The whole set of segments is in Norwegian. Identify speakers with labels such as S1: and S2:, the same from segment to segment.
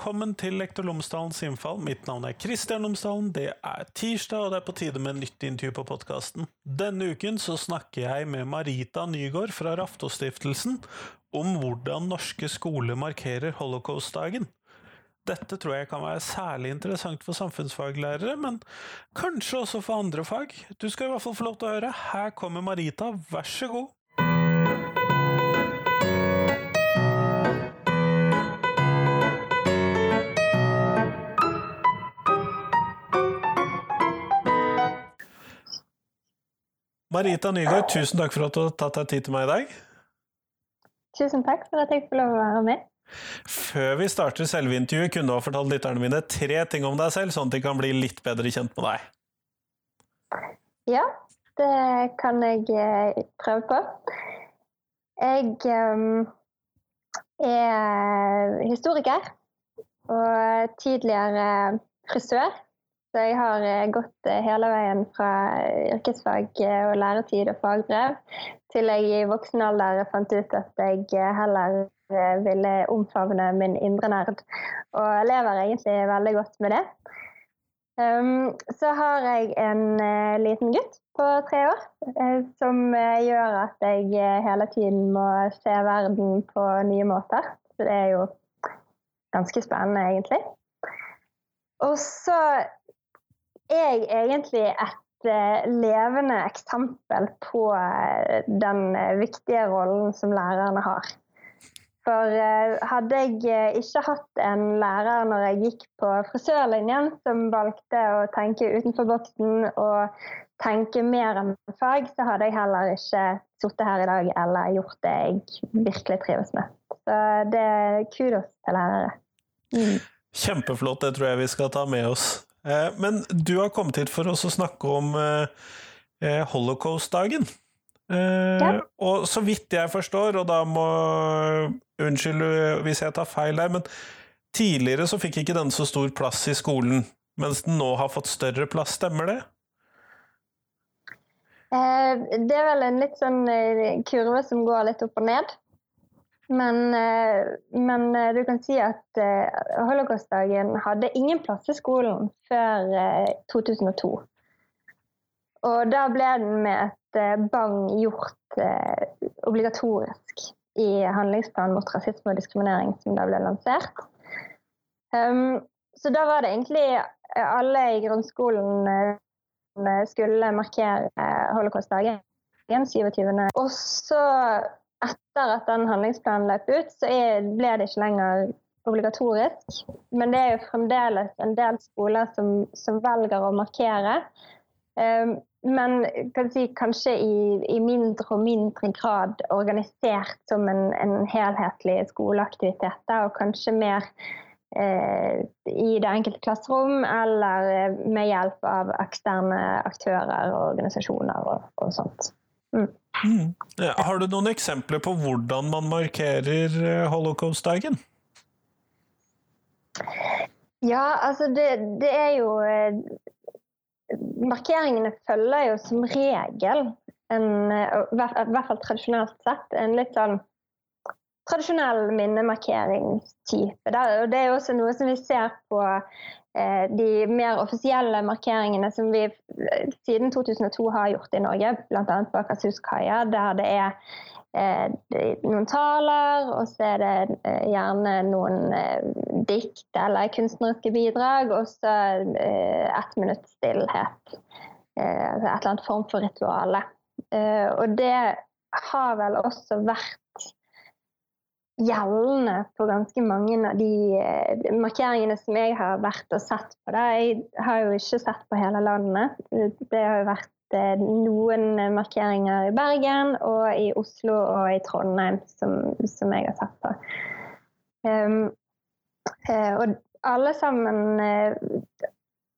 S1: velkommen til Lektor Lomsdalens innfall. Mitt navn er Kristian Lomsdalen. Det er tirsdag, og det er på tide med nytt intervju på podkasten. Denne uken så snakker jeg med Marita Nygaard fra Raftostiftelsen om hvordan norske skoler markerer holocaustdagen. Dette tror jeg kan være særlig interessant for samfunnsfaglærere, men kanskje også for andre fag. Du skal i hvert fall få lov til å høre. Her kommer Marita, vær så god. Marita Nygaard, tusen takk for at du har tatt deg tid til meg i dag.
S2: Tusen takk for at jeg fikk lov å være med.
S1: Før vi starter selve intervjuet, kunne du ha fortalt lytterne mine tre ting om deg selv, sånn at de kan bli litt bedre kjent med deg.
S2: Ja, det kan jeg eh, prøve på. Jeg um, er historiker og tidligere frisør. Så jeg har eh, gått eh, hele veien fra yrkesfag og læretid og fagbrev til jeg i voksen alder fant ut at jeg heller ville omfavne min indre nerd. Og jeg lever egentlig veldig godt med det. Um, så har jeg en liten gutt på tre år som gjør at jeg hele tiden må se verden på nye måter. Så det er jo ganske spennende, egentlig. Og så er egentlig et levende eksempel på den viktige rollen som lærerne har. For hadde jeg ikke hatt en lærer når jeg gikk på frisørlinjen som valgte å tenke utenfor boksen og tenke mer enn fag, så hadde jeg heller ikke sittet her i dag eller gjort det jeg virkelig trives med. Så det er kudos til lærere.
S1: Mm. Kjempeflott, det tror jeg vi skal ta med oss. Men du har kommet hit for oss å snakke om holocaustdagen. Ja. Og så vidt jeg forstår, og da må Unnskyld hvis jeg tar feil her, men tidligere så fikk ikke den så stor plass i skolen, mens den nå har fått større plass, stemmer det?
S2: Det er vel en litt sånn kurve som går litt opp og ned. Men, men du kan si at holocaustdagen hadde ingen plass i skolen før 2002. Og da ble den med et bang gjort obligatorisk i handlingsplanen mot rasisme og diskriminering som da ble lansert. Um, så da var det egentlig alle i grunnskolen skulle markere holocaustdagen 27. Og så, etter at den handlingsplanen løp ut, så ble det ikke lenger obligatorisk. Men det er jo fremdeles en del skoler som, som velger å markere. Um, men kan si, kanskje i, i, mindre og mindre grad organisert som en, en helhetlig skoleaktivitet. Og kanskje mer eh, i det enkelte klasserom eller med hjelp av eksterne aktører og organisasjoner og, og sånt. Mm.
S1: Mm. Har du noen eksempler på hvordan man markerer holocaustdagen?
S2: Ja, altså det, det er jo markeringene følger jo som regel en, i hvert fall tradisjonelt sett, en litt sånn tradisjonell minnemarkeringstype. Og det er jo også noe som vi ser på eh, de mer offisielle markeringene som vi siden 2002 har gjort i Norge, bl.a. på Akershuskaia, der det er eh, noen taler, og så er det eh, gjerne noen eh, dikt eller kunstneriske bidrag, og så eh, ett minutts stillhet. Eh, et eller annet form for rituale. og det har vel også vært gjeldende på ganske mange av de markeringene som jeg har vært og sett på. Det. Jeg har jo ikke sett på hele landet. Det har jo vært noen markeringer i Bergen og i Oslo og i Trondheim som, som jeg har sett på. Um, og alle sammen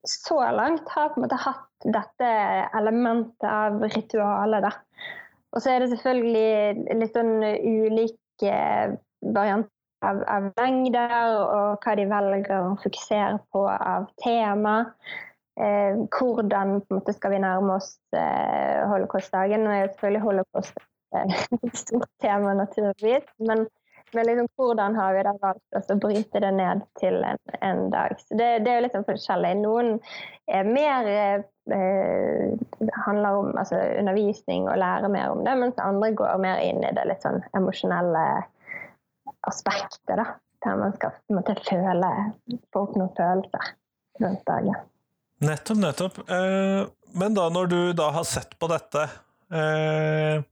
S2: så langt har på en måte hatt dette elementet av ritualet. Da. Og så er det selvfølgelig litt sånn ulike varianter av, lengder og hva de velger å fokusere på av tema. Eh, hvordan måte, skal vi nærme oss eh, holocaustdagen? Nå er selvfølgelig holocaust et stort tema, naturligvis. Men Men liksom, hvordan har vi da valgt å bryte det ned til en, en dag? Så det, det, er jo litt sånn forskjellig. Noen er mer eh, handler om altså, undervisning og lære mer om det, mens andre går mer inn i det litt sånn emosjonelle aspektet. da, Der man skal måte, føle, få opp noen følelser rundt dagen.
S1: Nettopp, nettopp. Eh, men da når du da har sett på dette eh,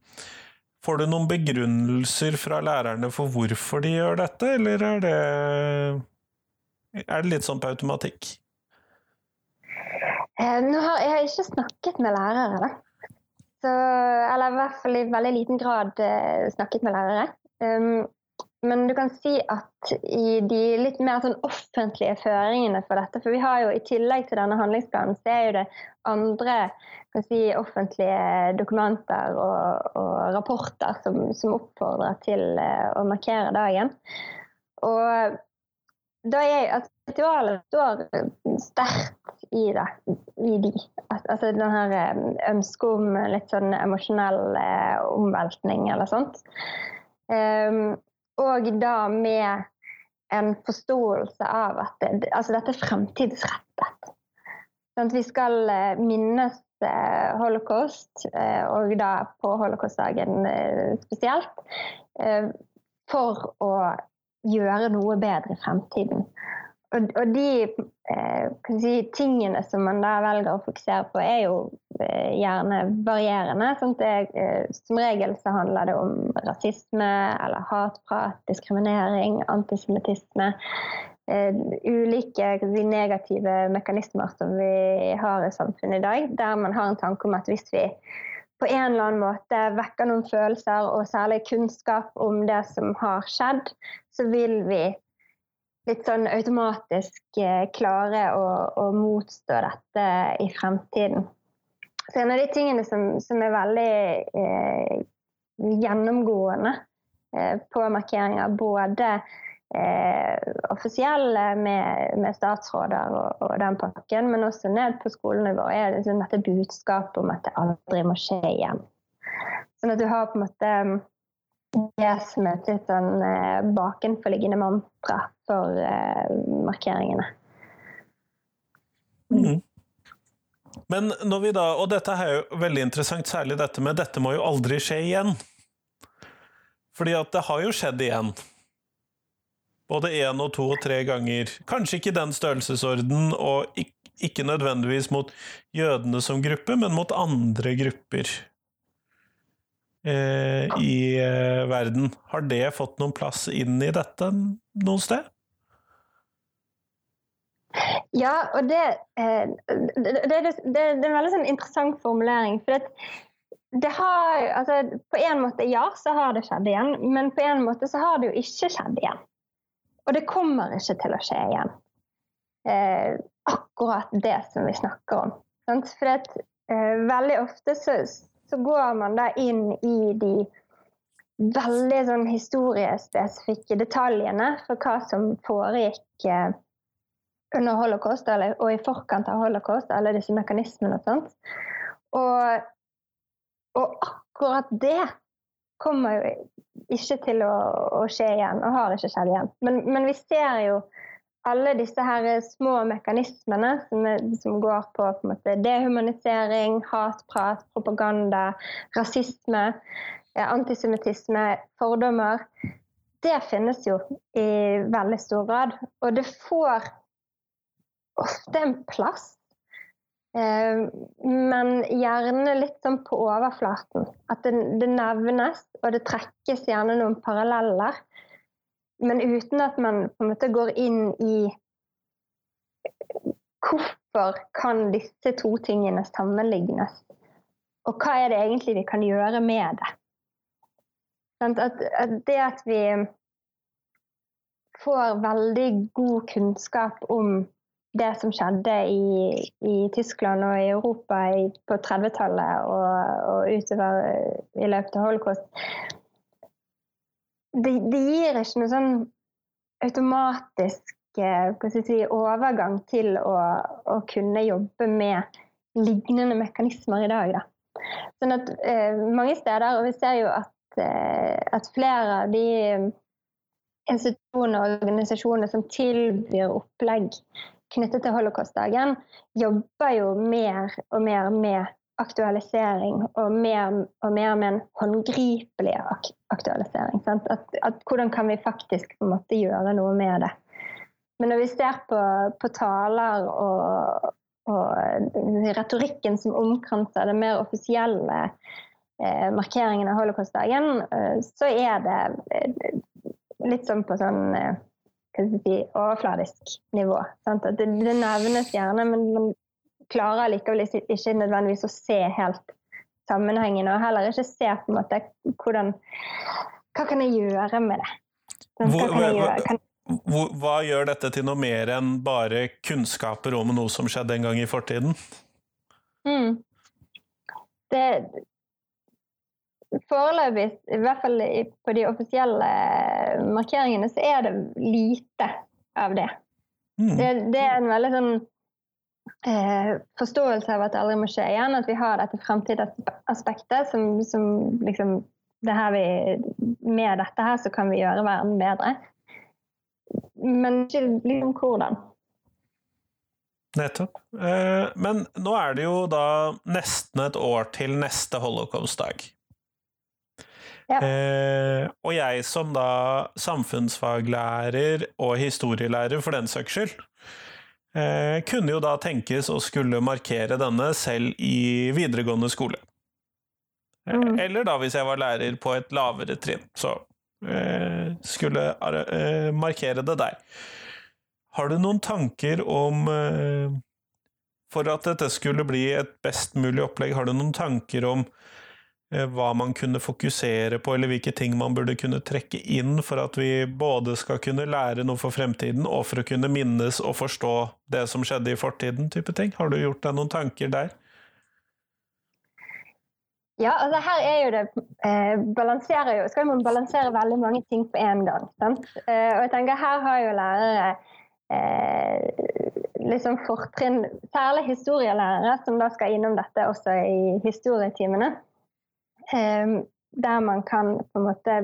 S1: Får du noen begrunnelser fra lærerne for hvorfor de gjør dette, eller er det, er det litt sånn på automatikk?
S2: Eh, nå har jeg ikke snakket med lærere, da. Så, eller i hvert fall i veldig liten grad eh, snakket med lærere. Um, men du kan si at i de litt mer sånn offentlige føringene for dette For vi har jo i tillegg til denne handlingsplanen, så er jo det andre si, offentlige dokumenter og, og rapporter som, som, oppfordrer til uh, å markere dagen. Og da er at ritualet står sterkt i det, i de. Altså den her eh, ønsket om litt sånn emosjonell uh, omveltning eller sånt. Um, og da med en forståelse av at det, altså dette er fremtidsrettet. Sånn at vi skal eh, minnes eh, holocaust, eh, og da på holocaustdagen spesielt, for å gjøre noe bedre i fremtiden. Og, og de eh, si, tingene som man da velger å fokusere på, er jo eh, gjerne varierende. Sånn det, eh, som regel så handler det om rasisme eller hatprat, diskriminering, antisemittisme. Eh, ulike si, negative mekanismer som vi har i samfunnet i dag, der man har en tanke om at hvis vi på en eller annen måte vekker noen følelser, og særlig kunnskap om det som har skjedd, så vil vi litt sånn automatisk eh, klare å, å, motstå dette i fremtiden. Så en av de tingene som, som er veldig eh, gjennomgående eh, på markeringer, både eh, offisielle med, med statsråder og, og, den pakken, men også ned på skolenivå, er liksom dette budskapet om at det aldri må skje igjen. Sånn at du har på en måte det som et litt sånn eh, bakenforliggende mantra for eh, markeringene.
S1: Mm. Men når vi da, og dette er jo veldig interessant, særlig dette med 'dette må jo aldri skje igjen'. Fordi at det har jo skjedd igjen. Både én og to og tre ganger. Kanskje ikke i den størrelsesorden, og ikke nødvendigvis mot jødene som gruppe, men mot andre grupper eh, i eh, verden. Har det fått noen plass inn i dette noe sted?
S2: Ja, og det, eh, det, det, det, er en veldig sånn interessant formulering. For det har altså, På en måte ja, så har det skjedd igjen. Men på en måte så har det jo ikke skjedd igjen. Og det kommer ikke til å skje igjen. Eh, akkurat det som vi snakker om. Sant? For at, eh, veldig ofte så, så går man da inn i de veldig sånn historiespesifikke detaljene for hva som foregikk eh, under holocaust eller, og i forkant av holocaust, alle disse mekanismene og sånt. Og, og akkurat det kommer jo ikke til å, å, skje igjen, og har ikke skjedd igjen. Men, men vi ser jo alle disse her små mekanismene som, som går på, på måte, dehumanisering, hatprat, propaganda, rasisme, eh, antisemittisme, fordommer, det finnes jo i veldig stor grad. Og det får ofte en plass, eh, men gjerne litt sånn på overflaten. At det, det nevnes, og det trekkes gjerne noen paralleller men uten at man på en måte går inn i hvorfor kan disse to tingene sammenlignes? Og hva er det egentlig vi kan gjøre med det? At, at det at vi får veldig god kunnskap om det som skjedde i, i Tyskland og i Europa på 30-tallet og, og utover i løpet av holocaust, det, det, gir ikke noe sånn automatisk eh, si, overgang til å, å, kunne jobbe med lignende mekanismer i dag. Da. Sånn at eh, mange steder, og vi ser jo at, eh, at flere av de institusjoner og organisasjoner som tilbyr opplegg knyttet til holocaustdagen, jobber jo mer og mer med aktualisering og mer og mer med en håndgripelig ak aktualisering. At, at, hvordan kan vi faktisk på en måte gjøre noe med det? Men når vi ser på, på taler og, og retorikken som omkranser det mer offisielle eh, markeringen av holocaustdagen, eh, så er det eh, litt sånn på sånn eh, si, overfladisk nivå. Sant? At det, det nevnes gjerne, men man klarer likevel ikke nødvendigvis å se helt sammenhengen, og heller ikke se på en måte hvordan Hva kan jeg gjøre med det?
S1: Hva, gjøre? Kan hva gjør dette til noe mer enn bare kunnskaper om noe som skjedde en gang i fortiden?
S2: Mm. Det Foreløpig, i hvert fall på de offisielle markeringene, så er det lite av det. Mm. Det, det, er en veldig sånn eh, forståelse av at det aldri må skje igjen. At vi har dette framtidsaspektet som, som liksom det vi, Med dette her så kan vi gjøre verden bedre men ikke liksom hvordan.
S1: Nettopp. Eh, men nå er det jo da nesten et år til neste holocaustdag. Ja. Eh, og jeg som da samfunnsfaglærer og historielærer, for den saks skyld, eh, kunne jo da tenkes å skulle markere denne selv i videregående skole. Mm. Eller da hvis jeg var lærer på et lavere trinn. Så Eh, skulle eh, markere det der. Har du noen tanker om eh, For at dette skulle bli et best mulig opplegg, har du noen tanker om hva man kunne fokusere på, eller hvilke ting man burde kunne trekke inn for at vi både skal kunne lære noe for fremtiden, og for å kunne minnes og forstå det som skjedde i fortiden, type ting? Har du gjort deg noen tanker der?
S2: Ja, altså her er jo det eh, balanserer jo, skal man balansere veldig mange ting på én gang. Sant? Eh, og jeg tenker her har jo lærere eh, liksom fortrinn, særlig historielærere, som da skal innom dette også i historietimene. Eh, der man kan på en måte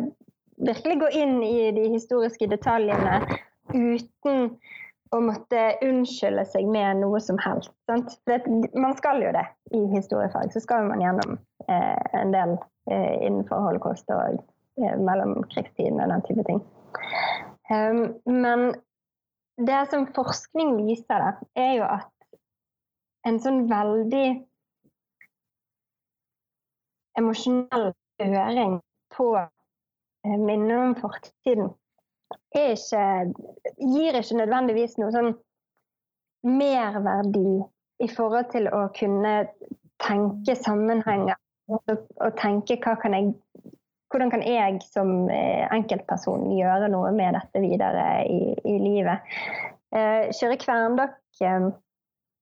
S2: virkelig gå inn i de historiske detaljene uten å måtte unnskylde seg med noe som helst. Det, man skal jo det i historiefag. Så skal man gjennom eh, en del eh, innenfor holocaust og eh, mellomkrigstiden og den type ting. Um, men det som forskning viser, da, er jo at en sånn veldig emosjonell høring på eh, minner om fortiden ikke, gir ikke nødvendigvis noe sånn merverdi i forhold til å kunne tenke sammenhenger og, og tenke kan jeg hvordan kan jeg som eh, enkeltperson gjøre noe med dette videre i, i livet? Eh, Kyrre Kverndokk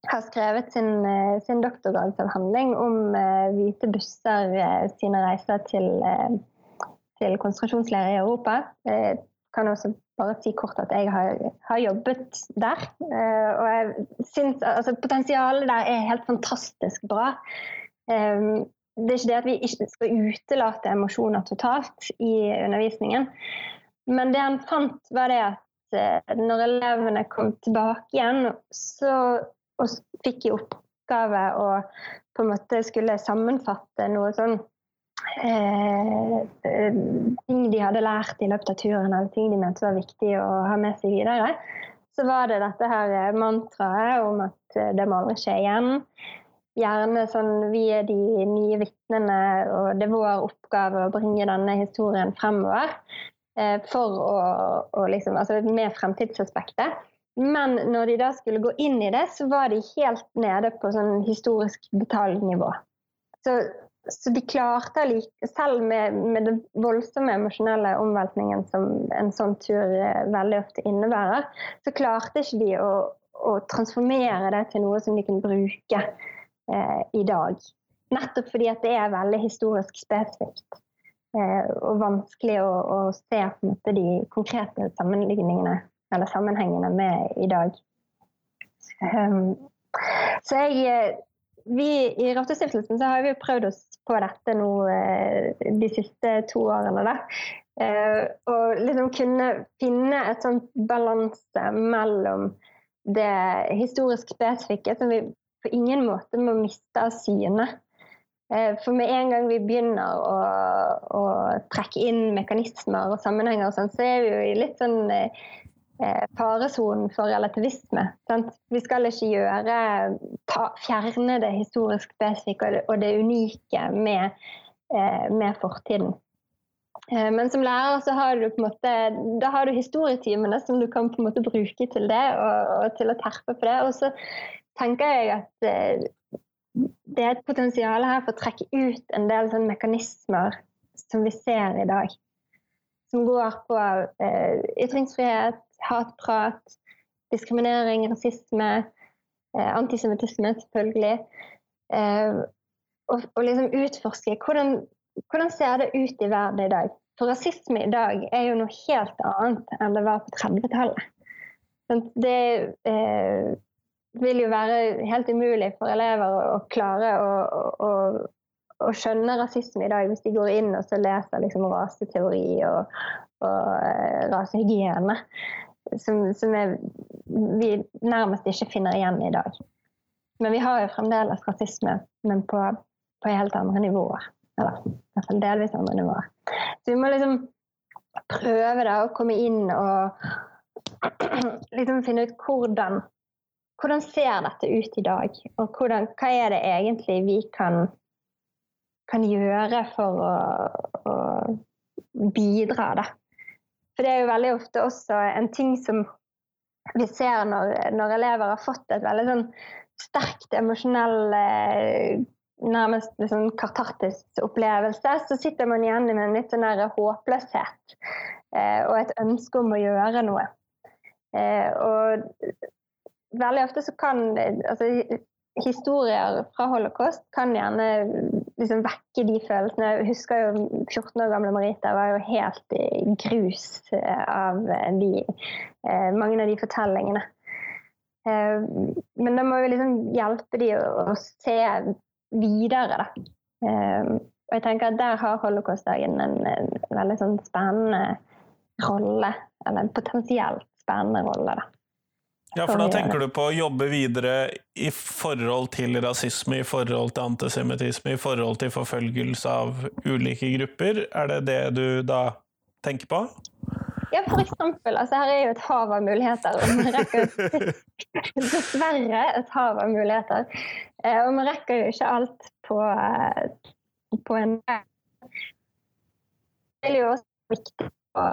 S2: har skrevet sin, eh, sin doktorgradsavhandling om eh, hvite busser eh, sine reiser til, til konsentrasjonsleirer i Europa kan også bare si kort at jeg har, har jobbet der. Og jeg syns altså, potensialet der er helt fantastisk bra. Det er ikke det at vi ikke skal utelate emosjoner totalt i undervisningen. Men det han fant, var det at når elevene kom tilbake igjen, så fikk i oppgave å på en måte skulle sammenfatte noe sånn Eh, eh, ting de hadde lært i løpet av turen, eller ting de mente var viktig å ha med seg videre, så var det dette her eh, mantraet om at det må aldri skje igjen. Gjerne sånn vi er de nye vitnene, og det er vår oppgave å bringe denne historien fremover. For å, å liksom, altså med fremtidsaspektet. Men når de da skulle gå inn i det, så var de helt nede på sånn historisk detaljnivå. Så så de klarte, selv med, med den voldsomme emosjonelle omveltningen som en sånn tur eh, veldig ofte innebærer, så klarte ikke de å, å transformere det til noe som de kunne bruke eh, i dag. Nettopp fordi det er veldig historisk spesifikt. Eh, og vanskelig å, å se måte, de konkrete sammenligningene eller sammenhengene med i dag. Um, så jeg eh, vi i Rottestiftelsen så har vi prøvd oss på dette nå eh, de siste to årene. Da. og liksom kunne finne et sånt balanse mellom det historisk spesifikke, som vi på ingen måte må miste av syne. For med en gang vi begynner å, å trekke inn mekanismer og sammenhenger, og sånt, så er vi jo i litt sånn eh, faresonen for relativisme. Sant? Vi skal ikke gjøre, ta, fjerne det historisk spesifikke og og det unike med, eh, med fortiden. Eh, men som lærer så har du på måte, da har du historietimene som du kan på måte bruke til det, og, og til å terpe på det. Og så tenker jeg at eh, det er et potensial her for å trekke ut en del sånn mekanismer som vi ser i dag. Som går på eh, ytringsfrihet, hatprat, diskriminering, rasisme, eh, antisemittisme, selvfølgelig. Eh, og, og, liksom utforske hvordan, hvordan ser det ut i verden i dag. For rasisme i dag er jo noe helt annet enn det var på 30-tallet. Det eh, vil jo være helt umulig for elever å, å klare å, å, å, skjønne rasisme i dag hvis de går inn og leser liksom raseteori og, og eh, rasehygiene som, som er, vi nærmest ikke finner igjen i dag. Men vi har jo fremdeles rasisme, men på, på helt andre nivåer. Eller i hvert fall delvis andre nivåer. Så vi må liksom prøve da å komme inn og liksom finne ut hvordan hvordan ser dette ut i dag, og hvordan, hva er det egentlig vi kan, kan gjøre for å, å bidra, da? For det er jo veldig ofte også en ting som vi ser når, når elever har fått et veldig sånn sterkt emosjonell Nærmest nærmest sånn katartisk opplevelse, så sitter man igjen med en litt sånn håpløshet eh, og et ønske om å gjøre noe. Eh, og veldig ofte så kan altså, historier fra holocaust kan gjerne liksom vekke de følelsene. Jeg husker jo 14 år gamle Marita var jo helt i grus eh, av de, eh, mange av de fortellingene. Eh, men da må vi liksom hjelpe de å se videre, da. Og jeg tenker at der har holocaustdagen en, en veldig sånn spennende rolle, eller en potensielt spennende rolle, da.
S1: Ja, for da tenker du på å jobbe videre i forhold til rasisme, i forhold til antisemittisme, i forhold til forfølgelse av ulike grupper. Er det det du da tenker på?
S2: Ja, for eksempel. Altså, her er jo et hav av muligheter. Og man rekker dessverre et hav av muligheter. Eh, og man rekker jo ikke alt på, eh, på en Det er jo også viktig å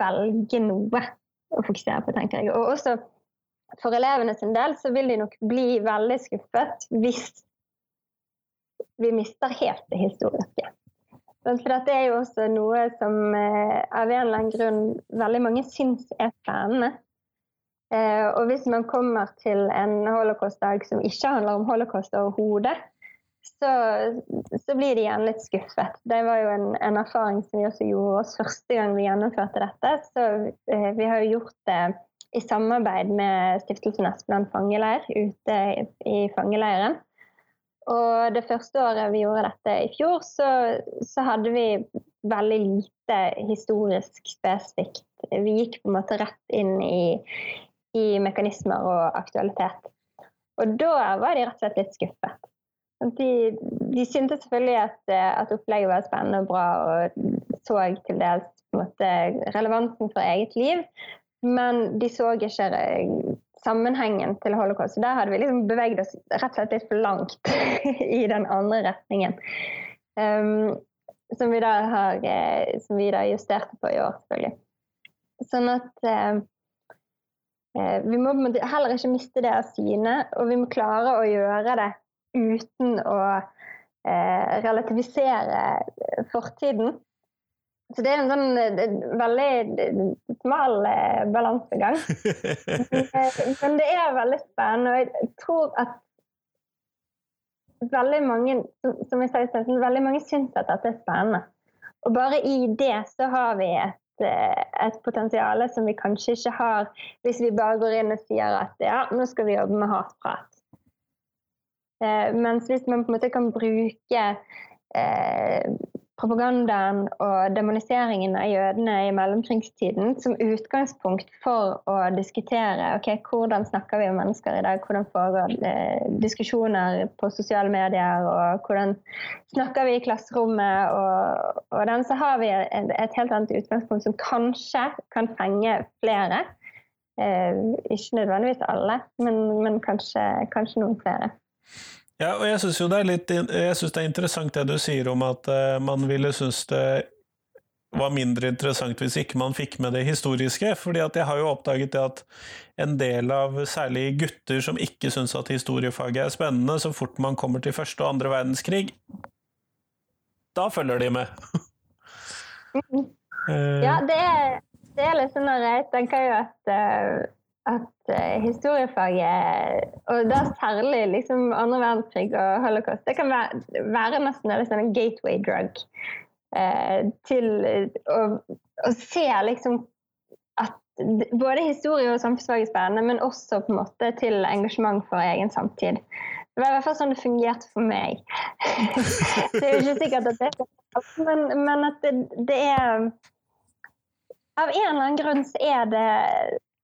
S2: velge noe å fokusere på, tenker jeg. Og også for elevene sin del så vil de nok bli veldig skuffet hvis vi mister helt det historiske. For dette er jo også noe som eh, av en eller annen grunn veldig mange syns er spennende. Eh, og hvis man kommer til en holocaustdag som ikke handler om holocaust overhodet, så, så, blir de igjen litt skuffet. Det var jo en, en, erfaring som vi også gjorde oss første gang vi gjennomførte dette. Så eh, vi har jo gjort det i samarbeid med Stiftelsen Espeland fangeleir ute i fangeleiren. Og det første året vi gjorde dette i fjor, så, så hadde vi veldig lite historisk spesifikt. Vi gikk på en måte rett inn i, i mekanismer og aktualitet. Og da var de rett og slett litt skuffet. De, de syntes selvfølgelig at, at, opplegget var spennende og bra, og så til dels måte, relevansen for eget liv. Men de så ikke sammenhengen til holocaust. Så der hadde vi liksom beveget oss rett og slett litt for langt i den andre retningen. Um, som, vi har, eh, som vi da justerte på i år, selvfølgelig. Sånn at uh, vi må heller ikke miste det av syne, og vi må klare å gjøre det uten å uh, relativisere fortiden. Så det er en sånn veldig smal eh, balansegang. Men det er veldig spennende, og jeg tror at veldig mange som jeg sa i sted, veldig mange syns at dette er spennende. Og bare i det så har vi et, eh, et potensial som vi kanskje ikke har hvis vi bare går inn og sier at ja, nå skal vi jobbe med hatprat. Eh, mens hvis man på en måte kan bruke eh, propagandaen og demoniseringen av jødene i mellomkrigstiden som utgangspunkt for å diskutere okay, hvordan snakker vi om mennesker i dag, hvordan foregår eh, diskusjoner på sosiale medier, og hvordan snakker vi i klasserommet, og, og den, så har vi et, helt annet utgangspunkt som kanskje kan fenge flere. Eh, ikke nødvendigvis alle, men, men kanskje, kanskje noen flere.
S1: Ja, og jeg syns jo det er litt jeg synes det er interessant det du sier om at uh, man ville synes det var mindre interessant hvis ikke man fikk med det historiske. fordi at jeg har jo oppdaget det at en del av særlig gutter som ikke syns at historiefaget er spennende, så fort man kommer til første og andre verdenskrig, da følger de med.
S2: uh, ja, det er, det er litt sånn jeg tenker jo at uh, at uh, historiefaget, og da særlig liksom andre verdenskrig og holocaust, det kan være, være nesten en sånn gateway drug uh, til å, å, se liksom at både historie og samfunnsfag er spennende, men også på en måte til engasjement for egen samtid. Det var i hvert fall sånn det fungerte for meg. det er jo ikke sikkert at det er men, men at det, det er Av en eller annen grunn så er det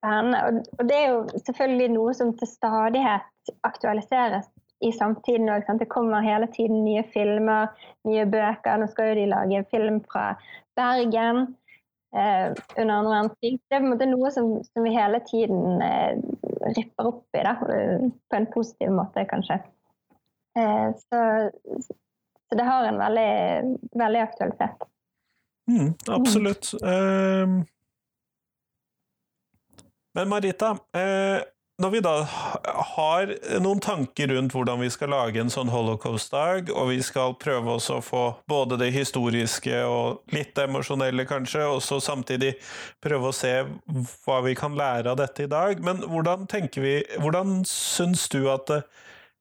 S2: spennende. Og det er jo selvfølgelig noe som til stadighet aktualiseres i samtiden òg. Det kommer hele tiden nye filmer, nye bøker. Nå skal jo de lage film fra Bergen eh, under andre verdenskrig. Det er på en måte noe som, som vi hele tiden eh, ripper opp i, da, på en positiv måte, kanskje. Eh, så, så, det har en veldig, veldig aktualitet.
S1: Mm, absolutt. Mm. Men Marita, eh, når vi da har noen tanker rundt hvordan vi skal lage en sånn holocaust-dag, og vi skal prøve oss å få både det historiske og litt emosjonelle, kanskje, og så samtidig prøve å se hva vi kan lære av dette i dag, men hvordan tenker vi Hvordan syns du at eh,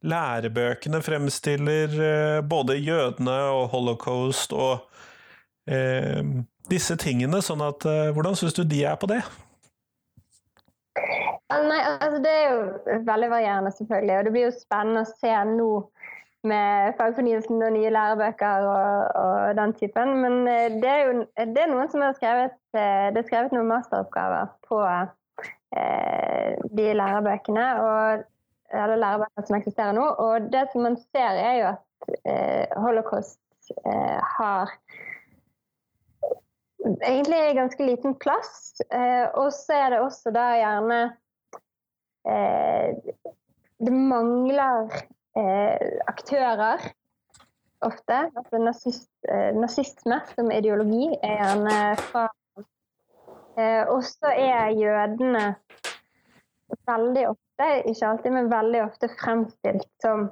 S1: lærebøkene fremstiller eh, både jødene og holocaust og eh, disse tingene, sånn at Hvordan syns du de er på det?
S2: Nei, altså Det er jo veldig varierende, selvfølgelig. Og det blir jo spennende å se nå med fagfornyelsen og nye lærebøker og, og, den typen. Men eh, det er jo det er noen som har skrevet, eh, det er skrevet noen masteroppgaver på eh, de lærebøkene. Og, eller lærebøker som eksisterer nå. Og det som man ser, er jo at eh, holocaust eh, har egentlig ganske liten plass. Eh, og så er det også da gjerne eh, Det mangler eh, aktører ofte. Altså nazist, eh, nazisme som ideologi er gjerne fra eh, Og så er jødene veldig ofte, ikke alltid, men veldig ofte fremstilt som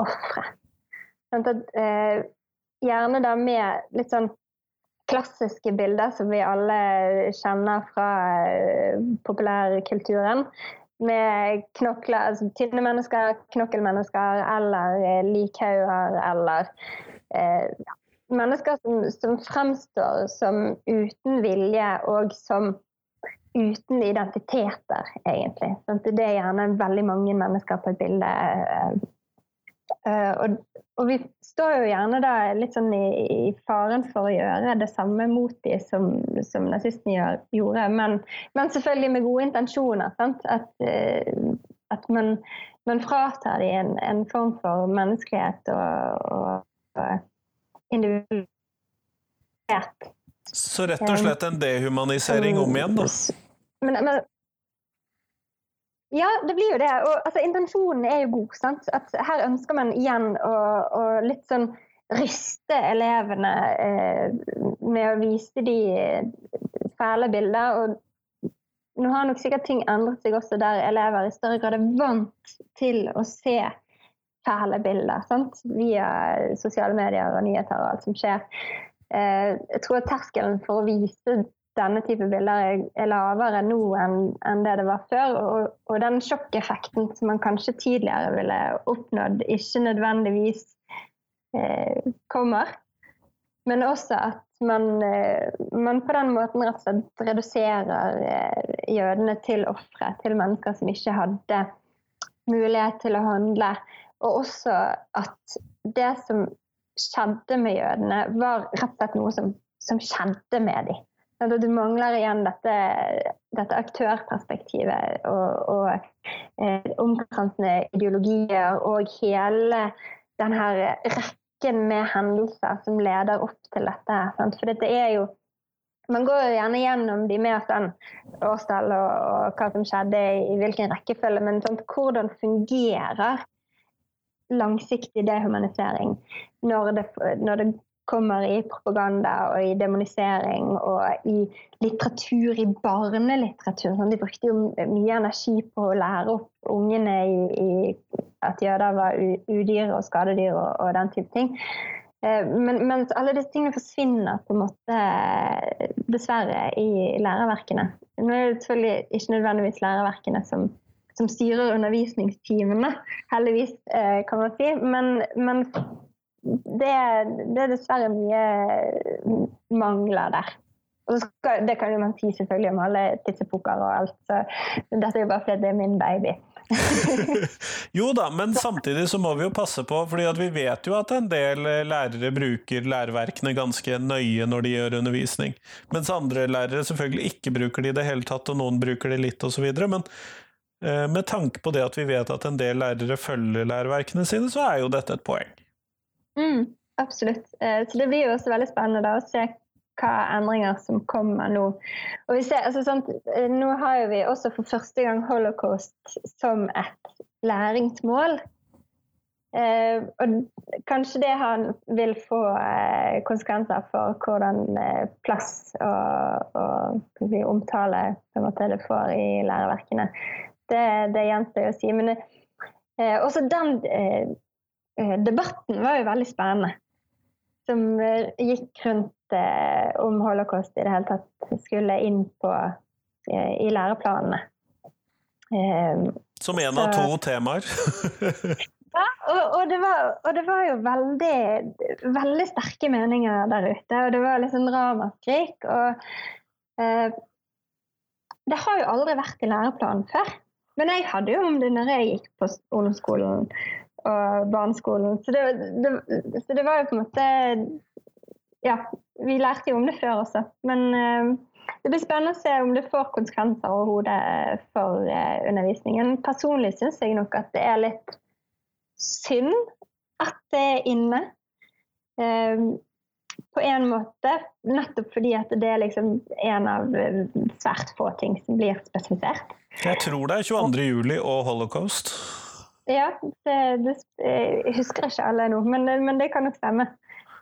S2: ofre. Sånn eh, gjerne da med litt sånn klassiske bilder som vi alle kjenner fra uh, populærkulturen. Med knokler, altså tynne mennesker, knokkelmennesker eller uh, likhauger eller uh, mennesker som, som, fremstår som uten vilje og som uten identiteter, egentlig. Sånn det er gjerne veldig mange mennesker på et bilde. Og, og vi står jo gjerne da litt sånn i, i faren for å gjøre det samme mot de som, som nazistene gjorde, men, men, selvfølgelig med gode intensjoner. Sant? At, uh, at man, man, fratar de en, en, form for menneskelighet og, og, og individualitet.
S1: Så rett og slett en dehumanisering om igjen, da?
S2: Men, men, ja, det blir jo det. Og altså, intensjonen er jo god. sant? At her ønsker man igjen å, å litt sånn ryste elevene eh, med å vise de fæle bilder. Og nå har nok sikkert ting endret seg også der elever i større grad er vant til å se fæle bilder sant? via sosiale medier og nyheter og alt som skjer. Eh, jeg tror terskelen for å vise denne type bilder er, er lavere nå enn, enn, det det var før. Og, og, den sjokkeffekten som man kanskje tidligere ville oppnådd, ikke nødvendigvis eh, kommer. Men også at man, eh, man, på den måten rett og slett reduserer eh, jødene til ofre, til mennesker som ikke hadde mulighet til å handle. Og også at det som skjedde med jødene, var rett og slett noe som, som skjedde med dem. At du mangler igjen dette, dette aktørperspektivet og, og eh, omkransende ideologier og hele den her rekken med hendelser som leder opp til dette. Sant? For dette er jo man går jo gjerne gjennom de mer sånn årstall og, og, hva som skjedde i hvilken rekkefølge, men sånn, hvordan fungerer langsiktig dehumanisering når det, når det kommer i propaganda og i demonisering og i litteratur, i barnelitteratur. Sånn. De brukte jo mye energi på å lære opp ungene i, i at jøder var udyr og skadedyr og, og den type ting. Eh, men, mens alle disse tingene forsvinner på en måte dessverre i læreverkene. Nå er det selvfølgelig ikke nødvendigvis læreverkene som, som styrer undervisningstimene, heldigvis, eh, kan man si. Men, men det, det, er dessverre mye mangler der. Og skal, det kan jo man si selvfølgelig om alle tidsepoker og alt, så dette er jo bare fordi det er min baby.
S1: jo da, men samtidig så må vi jo passe på, fordi vi vet jo at en del lærere bruker læreverkene ganske nøye når de gjør undervisning, mens andre lærere selvfølgelig ikke bruker det i det hele tatt, og noen bruker det litt osv. Men eh, med tanke på det at vi vet at en del lærere følger læreverkene sine, så er jo dette et poeng.
S2: Mm, absolutt. Eh, så det blir jo også veldig spennende da, å se hva endringer som kommer nå. Og ser, altså, sånt, nå har vi også for første gang holocaust som et læringsmål. Eh, og kanskje det han vil få eh, konsekvenser for hvordan eh, plass og, og vi, omtale måte, det får i læreverkene. Det, det gjenstår å si. Men eh, også den Eh, debatten var jo veldig spennende. Som eh, gikk rundt eh, om holocaust i det hele tatt skulle inn på, i læreplanene.
S1: Som en av to temaer?
S2: ja, og, og, det var, og, det var, jo veldig, veldig sterke meninger der ute. Og det var sånn ramaskrik. Og eh, det har jo aldri vært i læreplanen før. Men jeg hadde jo om det når jeg gikk på ungdomsskolen og barneskolen. Så det, det, så det, var jo på en måte Ja, vi lærte jo om det før også. Men uh, det blir spennende å se om det får konsekvenser overhodet for uh, undervisningen. Personlig syns jeg nok at det er litt synd at det er inne. Uh, på en måte, nettopp fordi at det er liksom en av svært få ting som blir spesifisert.
S1: Jeg tror det er 22. juli og holocaust.
S2: Ja, det, det, jeg husker ikke alle nå, men, men det kan nok stemme.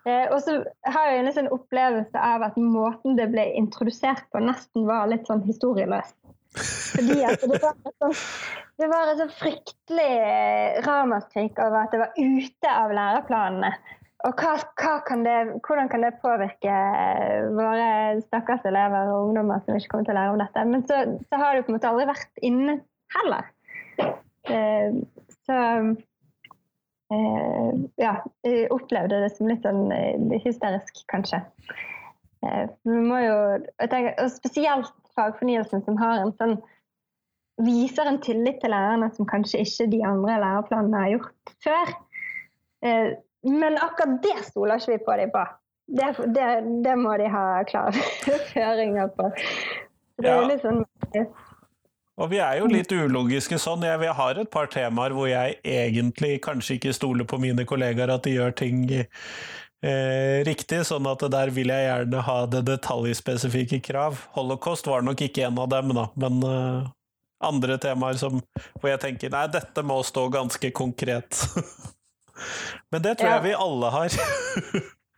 S2: Eh, og så har jeg en liksom opplevelse av at måten det ble introdusert på, nesten var litt sånn historieløst. Fordi at det var et sånn, det var et sånn fryktelig ramaskrik over at det var ute av læreplanene. Og hva, hva kan det, hvordan kan det påvirke våre stakkars elever og ungdommer som ikke kommer til å lære om dette? Men så, så har det på en måte aldri vært inne heller. Eh, så eh, ja, jeg opplevde det som litt sånn eh, hysterisk, kanskje. Eh, vi må jo, tenker, og Spesielt fagfornyelsen, som har en sånn viser en tillit til lærerne som kanskje ikke de andre læreplanene har gjort før. Eh, men akkurat det stoler ikke vi på dem på. Det, det, det må de ha klare føringer på. Det er ja. litt sånn
S1: og vi er jo litt ulogiske sånn. Jeg, har et par temaer hvor jeg egentlig kanskje ikke stoler på mine kollegaer at de gjør ting eh, riktig, sånn at der vil jeg gjerne ha det detaljspesifikke krav. Holocaust var nok ikke en av dem, da, men eh, andre temaer som, hvor jeg tenker nei, dette må stå ganske konkret. men det tror ja. jeg vi alle har.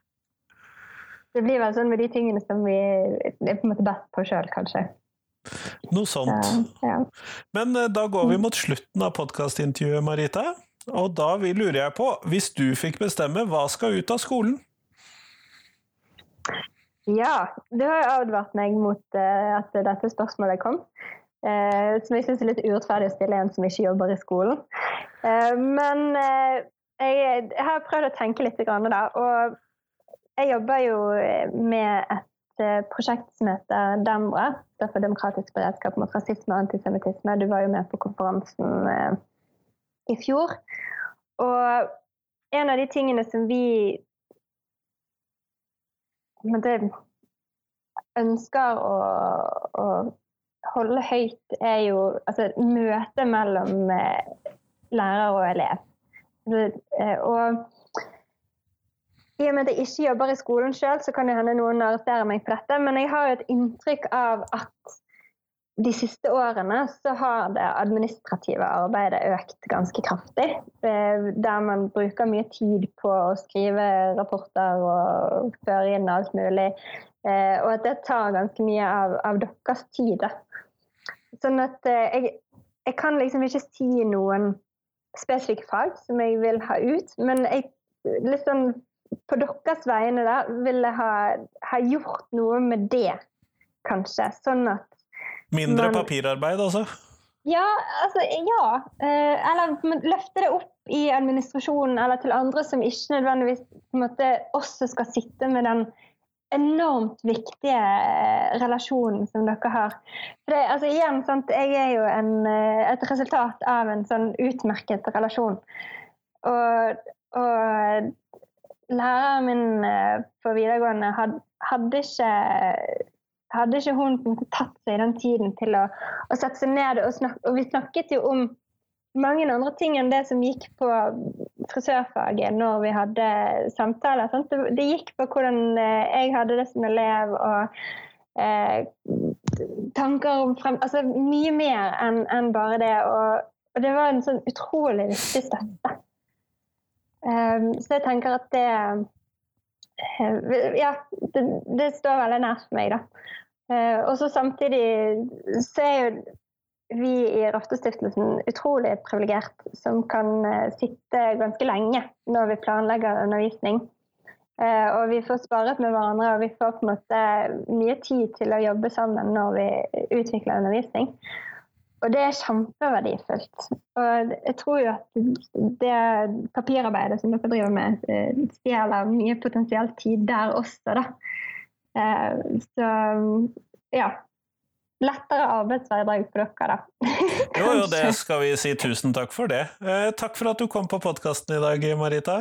S2: det blir vel sånn med de tingene som vi er på en måte best på sjøl, kanskje.
S1: Noe sånt. Ja, ja. Men eh, da går vi mot slutten av podkastintervjuet, Marita. Og da lurer jeg på, hvis du fikk bestemme, hva skal ut av skolen?
S2: Ja, du har jo advart meg mot uh, at dette spørsmålet kom. Uh, som jeg syns er litt urettferdig å stille en som ikke jobber i skolen. Men jeg, jeg, har prøvd å tenke litt, da. Og jeg jobber jo med et Eh, prosjekt som heter DEMRA, for demokratisk beredskap mot rasisme og antisemittisme. Du var jo med på konferansen eh, i fjor. Og en av de tingene som vi ønsker å, å, holde høyt, er jo altså, møtet mellom eh, lærer og elev. Altså, og i og med at jeg ikke jobber i skolen sjøl, så kan det hende noen arresterer meg på dette, men jeg har jo et inntrykk av at de siste årene så har det administrative arbeidet økt ganske kraftig. Eh, der man bruker mye tid på å skrive rapporter og føre inn alt mulig. Eh, og at det tar ganske mye av, av deres tid. Sånn at eh, jeg, jeg, kan liksom ikke si noen spesifikke fag som jeg vil ha ut, men jeg liksom på deres vegne da, ville ha, ha gjort noe med det, kanskje. Sånn at
S1: Mindre man, papirarbeid, altså?
S2: Ja, altså, ja. Eh, eller løfte det opp i administrasjonen eller til andre som ikke nødvendigvis på en måte, også skal sitte med den enormt viktige eh, relasjonen som dere har. For det, altså igjen, sant, Jeg er jo en, eh, et resultat av en sånn utmerket relasjon. Og, og læreren min på videregående had, hadde ikke hadde ikke hun tatt seg den tiden til å, å sette seg ned og snakke Og vi snakket jo om mange andre ting enn det som gikk på frisørfaget når vi hadde samtaler. Det, det, gikk på hvordan eh, jeg hadde det som elev, og eh, tanker om frem... Altså mye mer enn en bare det. Og, og, det var en sånn utrolig viktig støtte. Um, så jeg tenker at det ja, det, det, står veldig nært meg, da. Eh, og så samtidig så er jo vi i Raftostiftelsen utrolig privilegert som kan eh, sitte ganske lenge når vi planlegger undervisning. Eh, og vi får sparet med hverandre, og vi får på en måte mye tid til å jobbe sammen når vi utvikler undervisning. Og det er kjempeverdifullt. Og jeg tror jo at det papirarbeidet som dere driver med, stjeler mye potensiell tid der også, da. Eh, så ja. Lettere arbeidshverdag for dere, da.
S1: jo, jo, det skal vi si tusen takk for det. Eh, takk for at du kom på podkasten i dag, Marita.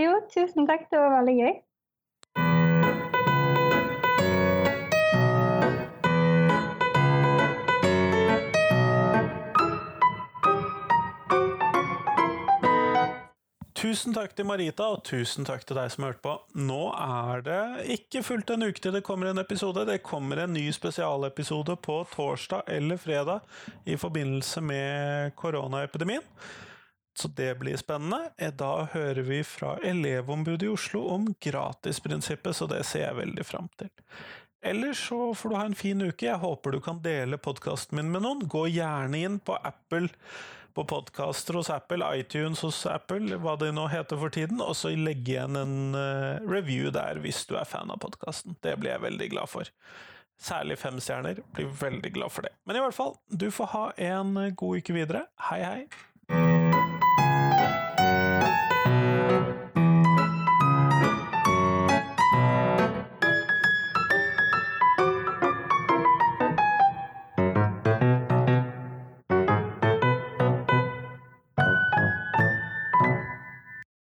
S2: Jo, tusen takk. Det var veldig gøy.
S1: Tusen takk til Marita, og tusen takk til deg som hørte på. Nå er det ikke fullt en uke til det kommer en episode. Det kommer en ny spesialepisode på torsdag eller fredag i forbindelse med koronaepidemien. Så det blir spennende. Eh, da hører vi fra elevombudet i Oslo om gratisprinsippet, så det ser jeg veldig fram til. Ellers så får du ha en fin uke. Jeg håper du kan dele podkasten min med noen. Gå gjerne inn på Apple på podkaster hos Apple, iTunes hos Apple, hva det nå heter for tiden, og så legge igjen en uh, review der hvis du er fan av podkasten. Det blir jeg veldig glad for. Særlig fem stjerner. Blir veldig glad for det. Men i hvert fall, du får ha en god uke videre. Hei, hei!